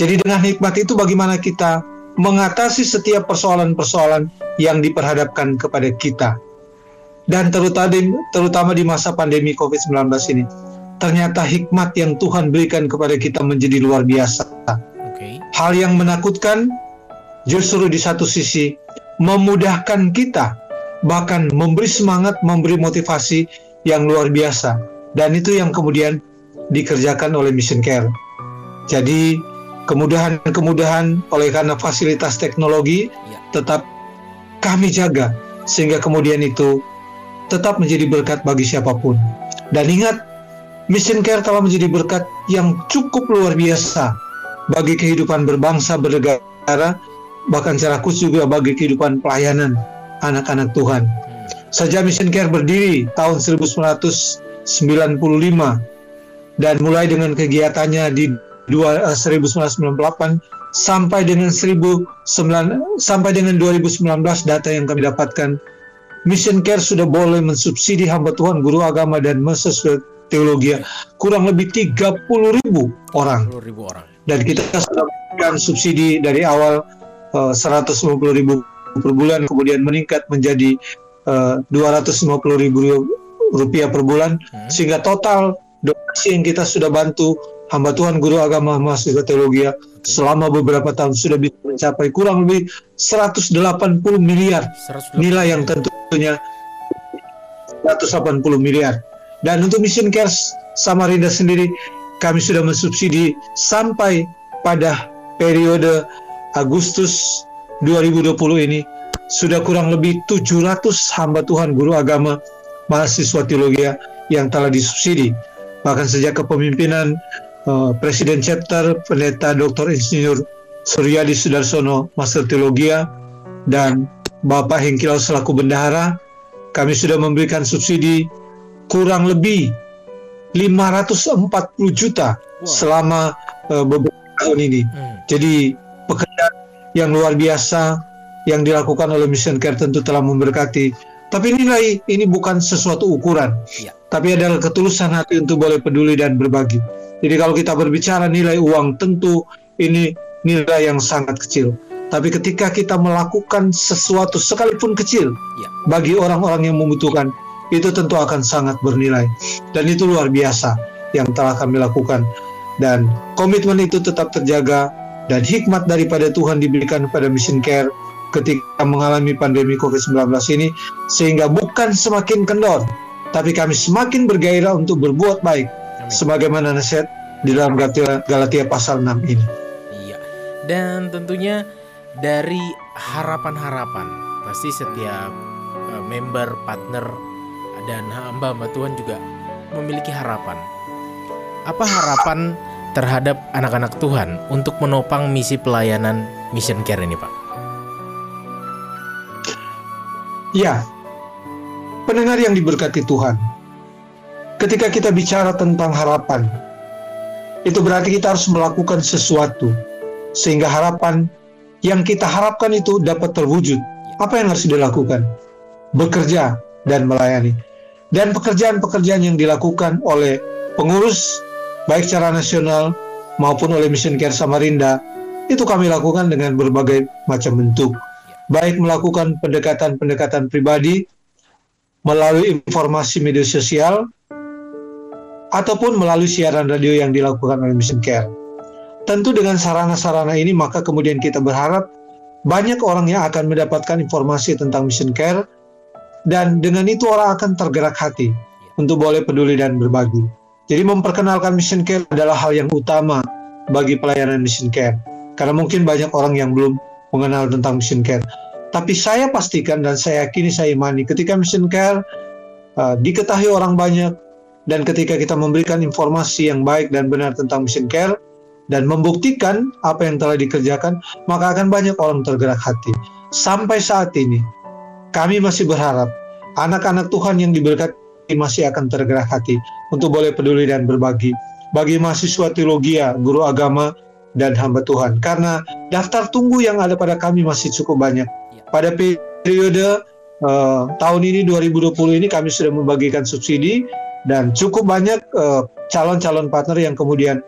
Jadi dengan hikmat itu bagaimana kita mengatasi setiap persoalan-persoalan yang diperhadapkan kepada kita. Dan terutama di, terutama di masa pandemi COVID-19 ini, ternyata hikmat yang Tuhan berikan kepada kita menjadi luar biasa. Hal yang menakutkan justru di satu sisi memudahkan kita, bahkan memberi semangat, memberi motivasi yang luar biasa dan itu yang kemudian dikerjakan oleh Mission Care. Jadi kemudahan-kemudahan oleh karena fasilitas teknologi Ya. tetap kami jaga sehingga kemudian itu tetap menjadi berkat bagi siapa pun. Dan ingat, Mission Care telah menjadi berkat yang cukup luar biasa bagi kehidupan berbangsa bernegara, bahkan secara khusus juga bagi kehidupan pelayanan anak-anak Tuhan. Sejak Mission Care berdiri tahun 1995 dan mulai dengan kegiatannya di dua- eh, 1998 sampai dengan 19 sampai dengan 2019 data yang kami dapatkan Mission Care sudah boleh mensubsidi hamba Tuhan, guru agama dan mahasiswa teologi kurang lebih 30 ribu orang 10 ribu orang. Dan kita sudah memberikan subsidi dari awal eh, 150 ribu per bulan kemudian meningkat menjadi eh, 250 ribu rupiah per bulan Hmm. sehingga total donasi yang kita sudah bantu hamba Tuhan guru agama mahasiswa teologi selama beberapa tahun sudah bisa mencapai kurang lebih 180 miliar 180 nilai yang tentunya 180 miliar. Dan untuk Mission Care Samarinda sendiri kami sudah mensubsidi sampai pada periode Agustus 2020 ini sudah kurang lebih 700 hamba Tuhan guru agama mahasiswa teologi yang telah disubsidi. Bahkan sejak kepemimpinan eh, Presiden Chapter Pendeta Dr. Insinyur Suryadi Sudarsono Master Teologi dan Bapak Hengkilau selaku bendahara, kami sudah memberikan subsidi kurang lebih 540 juta selama eh, beberapa tahun ini. Hmm. Jadi pekerjaan yang luar biasa yang dilakukan oleh Mission Care tentu telah memberkati. Tapi nilai ini bukan sesuatu ukuran, Iya. tapi adalah ketulusan hati untuk boleh peduli dan berbagi. Jadi kalau kita berbicara nilai uang, tentu ini nilai yang sangat kecil. Tapi ketika kita melakukan sesuatu sekalipun kecil Iya. bagi orang-orang yang membutuhkan, itu tentu akan sangat bernilai. Dan itu luar biasa yang telah kami lakukan. Dan komitmen itu tetap terjaga dan hikmat daripada Tuhan diberikan kepada Mission Care ketika mengalami pandemi COVID-19 ini sehingga bukan semakin kendor tapi kami semakin bergairah untuk berbuat baik Amin. sebagaimana nasihat di dalam Galatia, Galatia pasal 6 ini. Iya. Dan tentunya dari harapan-harapan pasti setiap eh, member, partner dan hamba-hamba Tuhan juga memiliki harapan. Apa harapan terhadap anak-anak Tuhan untuk menopang misi pelayanan Mission Care ini, Pak? Ya, pendengar yang diberkati Tuhan, ketika kita bicara tentang harapan, itu berarti kita harus melakukan sesuatu sehingga harapan yang kita harapkan itu dapat terwujud. Apa yang harus dilakukan? Bekerja dan melayani. Dan pekerjaan-pekerjaan yang dilakukan oleh pengurus baik secara nasional maupun oleh Mission Care Samarinda itu kami lakukan dengan berbagai macam bentuk baik melakukan pendekatan-pendekatan pribadi melalui informasi media sosial ataupun melalui siaran radio yang dilakukan oleh Mission Care. Tentu dengan sarana-sarana ini maka kemudian kita berharap banyak orang yang akan mendapatkan informasi tentang Mission Care dan dengan itu orang akan tergerak hati untuk boleh peduli dan berbagi. Jadi memperkenalkan Mission Care adalah hal yang utama bagi pelayanan Mission Care. Karena mungkin banyak orang yang belum mengenal tentang Mission Care. Tapi saya pastikan dan saya yakini saya imani ketika Mission Care uh, diketahui orang banyak dan ketika kita memberikan informasi yang baik dan benar tentang Mission Care dan membuktikan apa yang telah dikerjakan, maka akan banyak orang tergerak hati. Sampai saat ini, kami masih berharap anak-anak Tuhan yang diberkati masih akan tergerak hati untuk boleh peduli dan berbagi bagi mahasiswa teologi, guru agama, dan hamba Tuhan. Karena daftar tunggu yang ada pada kami masih cukup banyak. Pada periode eh, tahun ini 2020 ini kami sudah membagikan subsidi dan cukup banyak eh, calon-calon partner yang kemudian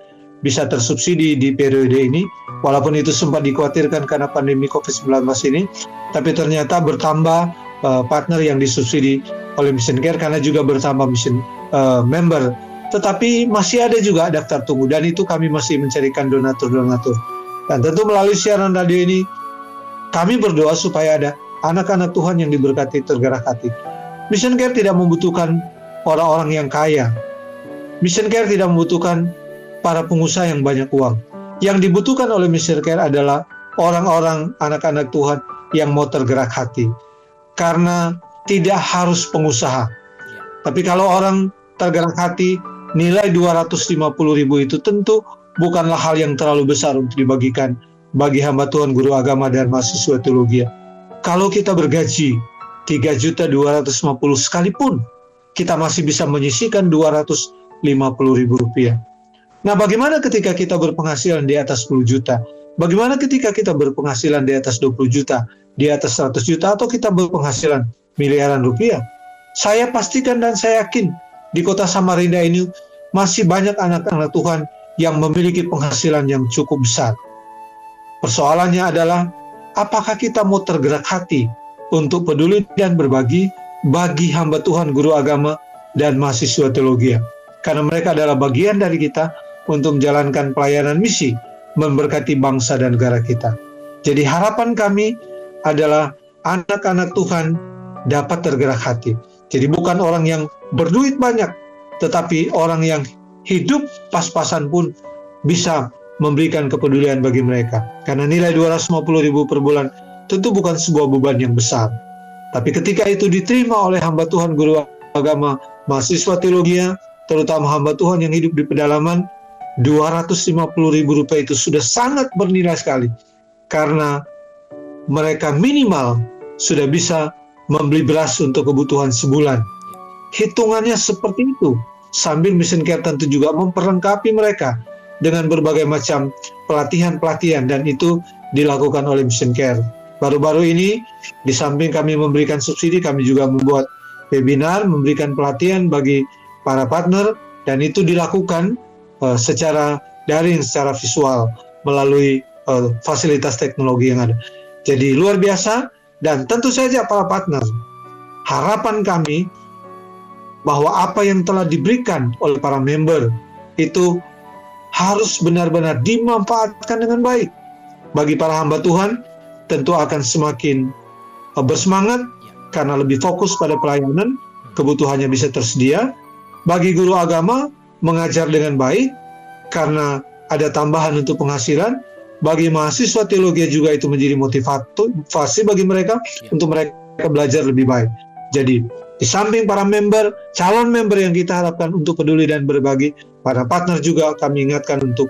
bisa tersubsidi di periode ini. Walaupun itu sempat dikhawatirkan karena pandemi COVID-19 ini, tapi ternyata bertambah eh, partner yang disubsidi oleh Mission Care karena juga bertambah mission eh, member tetapi masih ada juga daftar tunggu dan itu kami masih mencarikan donatur-donatur. Dan tentu melalui siaran radio ini kami berdoa supaya ada anak-anak Tuhan yang diberkati tergerak hati. Mission Care tidak membutuhkan orang-orang yang kaya Mission Care tidak membutuhkan para pengusaha yang banyak uang. Yang dibutuhkan oleh Mission Care adalah orang-orang anak-anak Tuhan yang mau tergerak hati. Karena tidak harus pengusaha. Tapi kalau orang tergerak hati, nilai 250 ribu itu tentu bukanlah hal yang terlalu besar untuk dibagikan bagi hamba Tuhan, guru agama, dan mahasiswa teologi. Kalau kita bergaji 3 juta 250 sekalipun, kita masih bisa menyisikan 250 ribu rupiah. Nah, bagaimana ketika kita berpenghasilan di atas 10 juta? Bagaimana ketika kita berpenghasilan di atas 20 juta, di atas 100 juta, atau kita berpenghasilan miliaran rupiah? Saya pastikan dan saya yakin di kota Samarinda ini masih banyak anak-anak Tuhan yang memiliki penghasilan yang cukup besar. Persoalannya adalah, apakah kita mau tergerak hati untuk peduli dan berbagi bagi hamba Tuhan, guru agama, dan mahasiswa teologi? Karena mereka adalah bagian dari kita untuk menjalankan pelayanan misi, memberkati bangsa dan negara kita. Jadi harapan kami adalah anak-anak Tuhan dapat tergerak hati. Jadi bukan orang yang berduit banyak, tetapi orang yang hidup pas-pasan pun bisa memberikan kepedulian bagi mereka. Karena nilai 250 ribu per bulan tentu bukan sebuah beban yang besar. Tapi ketika itu diterima oleh hamba Tuhan, guru agama, mahasiswa teologi, terutama hamba Tuhan yang hidup di pedalaman, 250 ribu rupiah itu sudah sangat bernilai sekali karena mereka minimal sudah bisa membeli beras untuk kebutuhan sebulan. Hitungannya seperti itu. Sambil Mission Care tentu juga memperlengkapi mereka dengan berbagai macam pelatihan-pelatihan dan itu dilakukan oleh Mission Care. Baru-baru ini di samping kami memberikan subsidi, kami juga membuat webinar, memberikan pelatihan bagi para partner dan itu dilakukan uh, secara daring, secara visual melalui uh, fasilitas teknologi yang ada. Jadi luar biasa dan tentu saja para partner. Harapan kami bahwa apa yang telah diberikan oleh para member itu harus benar-benar dimanfaatkan dengan baik. Bagi para hamba Tuhan tentu akan semakin uh, bersemangat karena lebih fokus pada pelayanan, kebutuhannya bisa tersedia. Bagi guru agama mengajar dengan baik karena ada tambahan untuk penghasilan. Bagi mahasiswa teologi juga itu menjadi motivasi bagi mereka ya. untuk mereka belajar lebih baik. Jadi di samping para member, calon member yang kita harapkan untuk peduli dan berbagi, para partner juga kami ingatkan untuk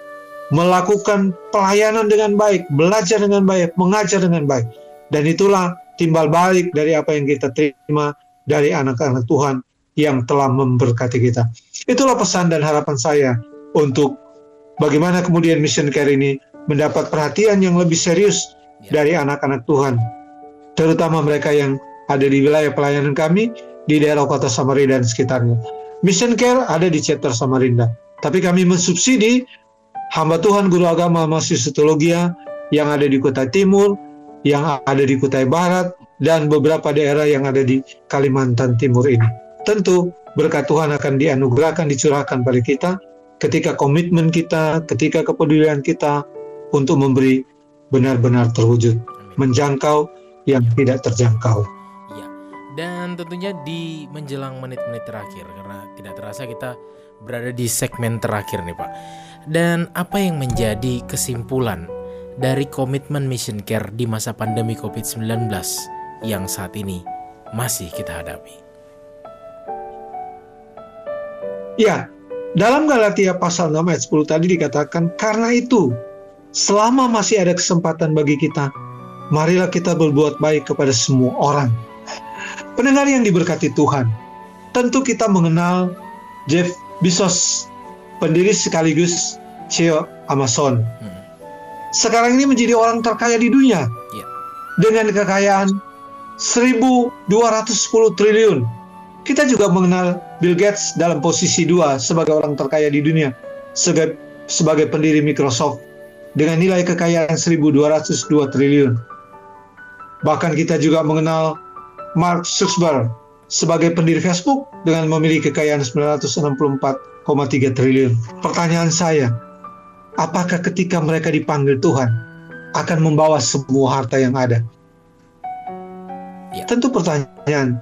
melakukan pelayanan dengan baik, belajar dengan baik, mengajar dengan baik. Dan itulah timbal balik dari apa yang kita terima dari anak-anak Tuhan yang telah memberkati kita. Itulah pesan dan harapan saya untuk bagaimana kemudian mission care ini mendapat perhatian yang lebih serius ya. dari anak-anak Tuhan, terutama mereka yang ada di wilayah pelayanan kami di daerah kota Samarinda dan sekitarnya. Mission Care ada di chapter Samarinda, tapi kami mensubsidi hamba Tuhan guru agama mahasiswa teologi yang ada di kota Timur, yang ada di Kutai Barat, dan beberapa daerah yang ada di Kalimantan Timur ini tentu berkat Tuhan akan dianugerahkan, dicurahkan pada kita ketika komitmen kita, ketika kepedulian kita untuk memberi benar-benar terwujud, menjangkau yang tidak terjangkau. Ya, dan tentunya di menjelang menit-menit terakhir karena tidak terasa kita berada di segmen terakhir nih Pak. Dan apa yang menjadi kesimpulan dari komitmen Mission Care di masa pandemi COVID-19 yang saat ini masih kita hadapi? Ya, dalam Galatia pasal 6 ayat 10 tadi dikatakan, karena itu, selama masih ada kesempatan bagi kita, marilah kita berbuat baik kepada semua orang. Pendengar yang diberkati Tuhan, tentu kita mengenal Jeff Bezos, pendiri sekaligus CEO Amazon. Sekarang ini menjadi orang terkaya di dunia. Ya. Dengan kekayaan 1210 triliun kita juga mengenal Bill Gates dalam posisi dua sebagai orang terkaya di dunia, sebagai, sebagai pendiri Microsoft dengan nilai kekayaan 1.202 triliun. Bahkan kita juga mengenal Mark Zuckerberg sebagai pendiri Facebook dengan memiliki kekayaan 964,3 triliun. Pertanyaan saya, apakah ketika mereka dipanggil Tuhan akan membawa semua harta yang ada? Ya. Tentu pertanyaan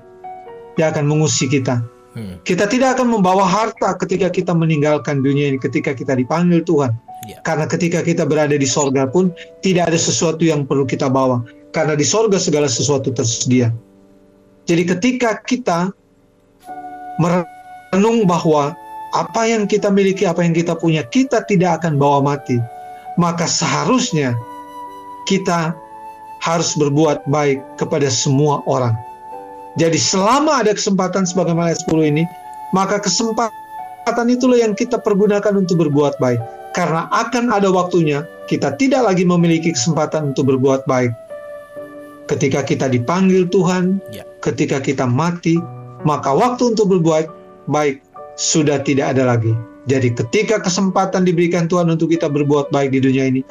dia akan mengusik kita. Hmm. Kita tidak akan membawa harta ketika kita meninggalkan dunia ini, ketika kita dipanggil Tuhan. Ya. Karena ketika kita berada di sorga pun tidak ada sesuatu yang perlu kita bawa. Karena di sorga segala sesuatu tersedia. Jadi ketika kita merenung bahwa apa yang kita miliki, apa yang kita punya, kita tidak akan bawa mati. Maka seharusnya kita harus berbuat baik kepada semua orang. Jadi selama ada kesempatan sebagaimana ayat 10 ini, maka kesempatan itulah yang kita pergunakan untuk berbuat baik. Karena akan ada waktunya kita tidak lagi memiliki kesempatan untuk berbuat baik. Ketika kita dipanggil Tuhan, Ya. ketika kita mati, maka waktu untuk berbuat baik sudah tidak ada lagi. Jadi ketika kesempatan diberikan Tuhan untuk kita berbuat baik di dunia ini,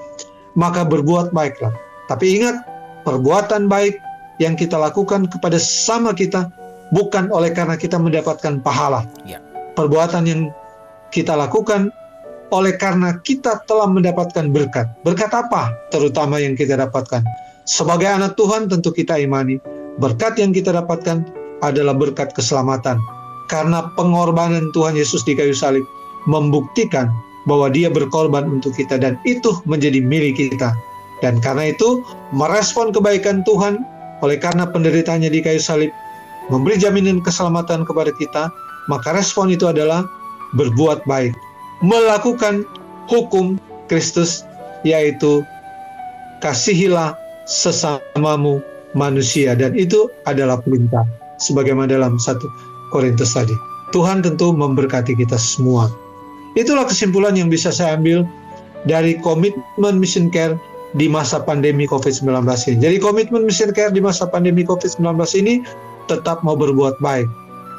maka berbuat baiklah. Tapi ingat, perbuatan baik yang kita lakukan kepada sesama kita bukan oleh karena kita mendapatkan pahala. Ya. Perbuatan yang kita lakukan oleh karena kita telah mendapatkan berkat. Berkat apa? Terutama yang kita dapatkan. Sebagai anak Tuhan tentu kita imani berkat yang kita dapatkan adalah berkat keselamatan. Karena pengorbanan Tuhan Yesus di kayu salib membuktikan bahwa dia berkorban untuk kita dan itu menjadi milik kita. Dan karena itu merespon kebaikan Tuhan oleh karena penderitaannya di kayu salib memberi jaminan keselamatan kepada kita, maka respon itu adalah berbuat baik, melakukan hukum Kristus yaitu kasihilah sesamamu manusia dan itu adalah perintah sebagaimana dalam satu Korintus tadi. Tuhan tentu memberkati kita semua. Itulah kesimpulan yang bisa saya ambil dari komitmen mission care di masa pandemi COVID-19 ini. Jadi komitmen mission care di masa pandemi COVID-19 ini tetap mau berbuat baik.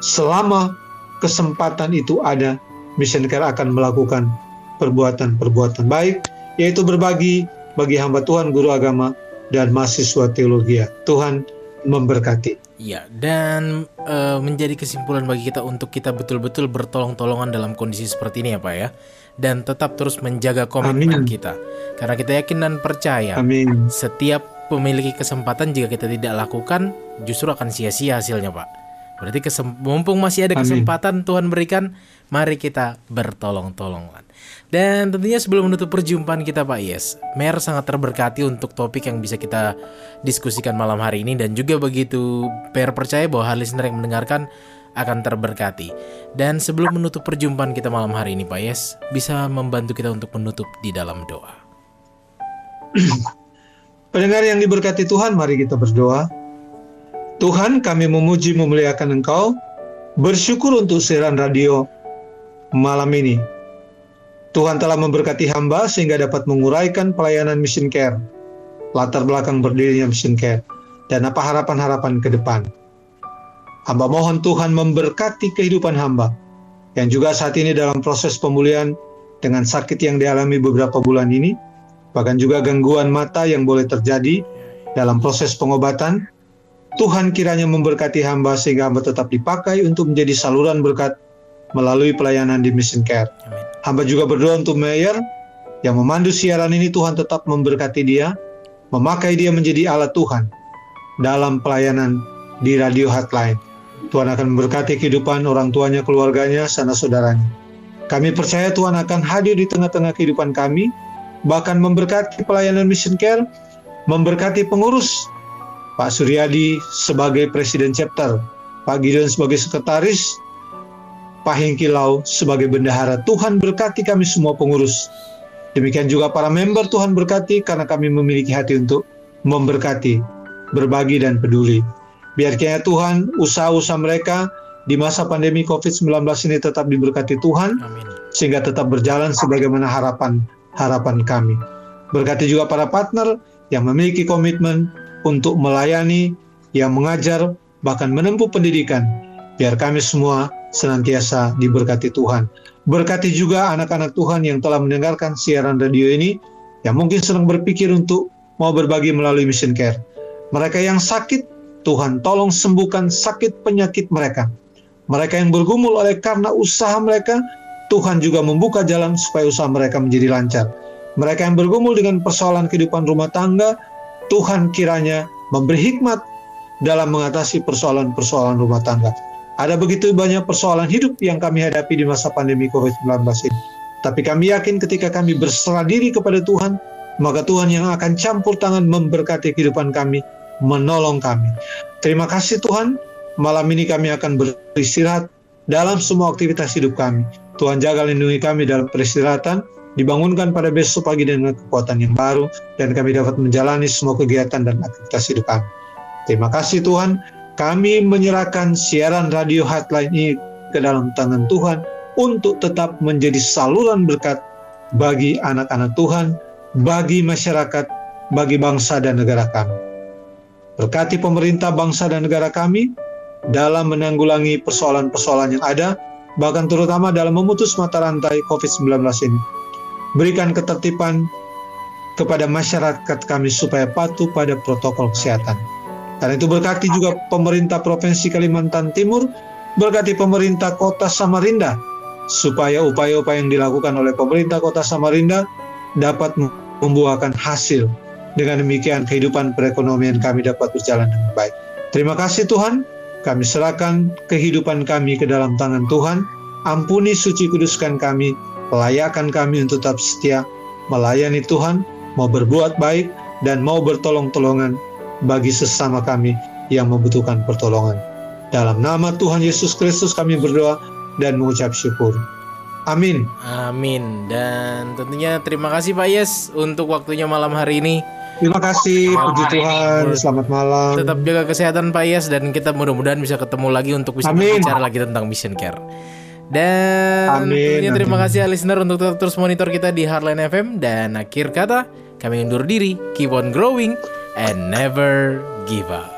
Selama kesempatan itu ada, mission care akan melakukan perbuatan-perbuatan baik, yaitu berbagi bagi hamba Tuhan, guru agama, dan mahasiswa teologi. Tuhan memberkati. Ya, dan e, menjadi kesimpulan bagi kita untuk kita betul-betul bertolong-tolongan dalam kondisi seperti ini ya Pak ya. Dan tetap terus menjaga komitmen Amin. kita. Karena kita yakin dan percaya Amin. setiap memiliki kesempatan jika kita tidak lakukan justru akan sia-sia hasilnya Pak. Berarti mumpung masih ada Amin. kesempatan Tuhan berikan, mari kita bertolong-tolongan. Dan tentunya sebelum menutup perjumpaan kita Pak Yes, Mer sangat terberkati untuk topik yang bisa kita diskusikan malam hari ini dan juga begitu Per percaya bahwa hal listener yang mendengarkan akan terberkati. Dan sebelum menutup perjumpaan kita malam hari ini Pak Yes, bisa membantu kita untuk menutup di dalam doa. [clears throat] Pendengar yang diberkati Tuhan, mari kita berdoa. Tuhan, kami memuji memuliakan Engkau, bersyukur untuk siaran radio malam ini. Tuhan telah memberkati hamba sehingga dapat menguraikan pelayanan mission care, latar belakang berdirinya mission care, dan apa harapan-harapan ke depan. Hamba mohon Tuhan memberkati kehidupan hamba, yang juga saat ini dalam proses pemulihan dengan sakit yang dialami beberapa bulan ini, bahkan juga gangguan mata yang boleh terjadi dalam proses pengobatan. Tuhan kiranya memberkati hamba sehingga hamba tetap dipakai untuk menjadi saluran berkat melalui pelayanan di Mission Care. Amin. Hamba juga berdoa untuk Mayor yang memandu siaran ini Tuhan tetap memberkati dia, memakai dia menjadi alat Tuhan dalam pelayanan di radio hotline. Tuhan akan memberkati kehidupan orang tuanya, keluarganya, sana saudaranya. Kami percaya Tuhan akan hadir di tengah-tengah kehidupan kami, bahkan memberkati pelayanan mission care, memberkati pengurus, Pak Suryadi sebagai Presiden Chapter, Pak Gideon sebagai Sekretaris, Pak Hengki Lau sebagai Bendahara. Tuhan berkati kami semua pengurus. Demikian juga para member Tuhan berkati karena kami memiliki hati untuk memberkati, berbagi dan peduli. Biar kiranya Tuhan usaha-usaha mereka di masa pandemi COVID-19 ini tetap diberkati Tuhan Amin. sehingga tetap berjalan sebagaimana harapan harapan kami. Berkati juga para partner yang memiliki komitmen untuk melayani, yang mengajar, bahkan menempuh pendidikan, biar kami semua senantiasa diberkati Tuhan. Berkati juga anak-anak Tuhan yang telah mendengarkan siaran radio ini, yang mungkin sedang berpikir untuk mau berbagi melalui Mission Care. Mereka yang sakit, Tuhan tolong sembuhkan sakit penyakit mereka. Mereka yang bergumul oleh karena usaha mereka, Tuhan juga membuka jalan supaya usaha mereka menjadi lancar. Mereka yang bergumul dengan persoalan kehidupan rumah tangga, Tuhan kiranya memberi hikmat dalam mengatasi persoalan-persoalan rumah tangga. Ada begitu banyak persoalan hidup yang kami hadapi di masa pandemi COVID-19 ini. Tapi kami yakin ketika kami berserah diri kepada Tuhan, maka Tuhan yang akan campur tangan memberkati kehidupan kami, menolong kami. Terima kasih Tuhan, malam ini kami akan beristirahat dalam semua aktivitas hidup kami. Tuhan jaga lindungi kami dalam peristirahatan, dibangunkan pada besok pagi dengan kekuatan yang baru, dan kami dapat menjalani semua kegiatan dan aktivitas hidup kami. Terima kasih Tuhan, kami menyerahkan siaran radio hotline ini ke dalam tangan Tuhan untuk tetap menjadi saluran berkat bagi anak-anak Tuhan, bagi masyarakat, bagi bangsa dan negara kami. Berkati pemerintah bangsa dan negara kami dalam menanggulangi persoalan-persoalan yang ada, bahkan terutama dalam memutus mata rantai COVID-19 ini. Berikan ketertiban kepada masyarakat kami supaya patuh pada protokol kesehatan. Karena itu berkati juga pemerintah Provinsi Kalimantan Timur, berkati pemerintah Kota Samarinda, supaya upaya-upaya yang dilakukan oleh pemerintah Kota Samarinda dapat membuahkan hasil. Dengan demikian kehidupan perekonomian kami dapat berjalan dengan baik. Terima kasih Tuhan, kami serahkan kehidupan kami ke dalam tangan Tuhan. Ampuni suci kuduskan kami, layakan kami untuk tetap setia, melayani Tuhan, mau berbuat baik, dan mau bertolong-tolongan bagi sesama kami yang membutuhkan pertolongan. Dalam nama Tuhan Yesus Kristus kami berdoa dan mengucap syukur. Amin. Amin. Dan tentunya terima kasih Pak Yes untuk waktunya malam hari ini. Terima kasih, puji Tuhan. Selamat malam. Tetap jaga kesehatan Pak Yes dan kita mudah-mudahan bisa ketemu lagi untuk bisa Amin. bicara lagi tentang mission care. Dan Amin, tentunya terima amin. kasih ya listener untuk tetap terus monitor kita di Hardline FM dan akhir kata kami undur diri, keep on growing and never give up.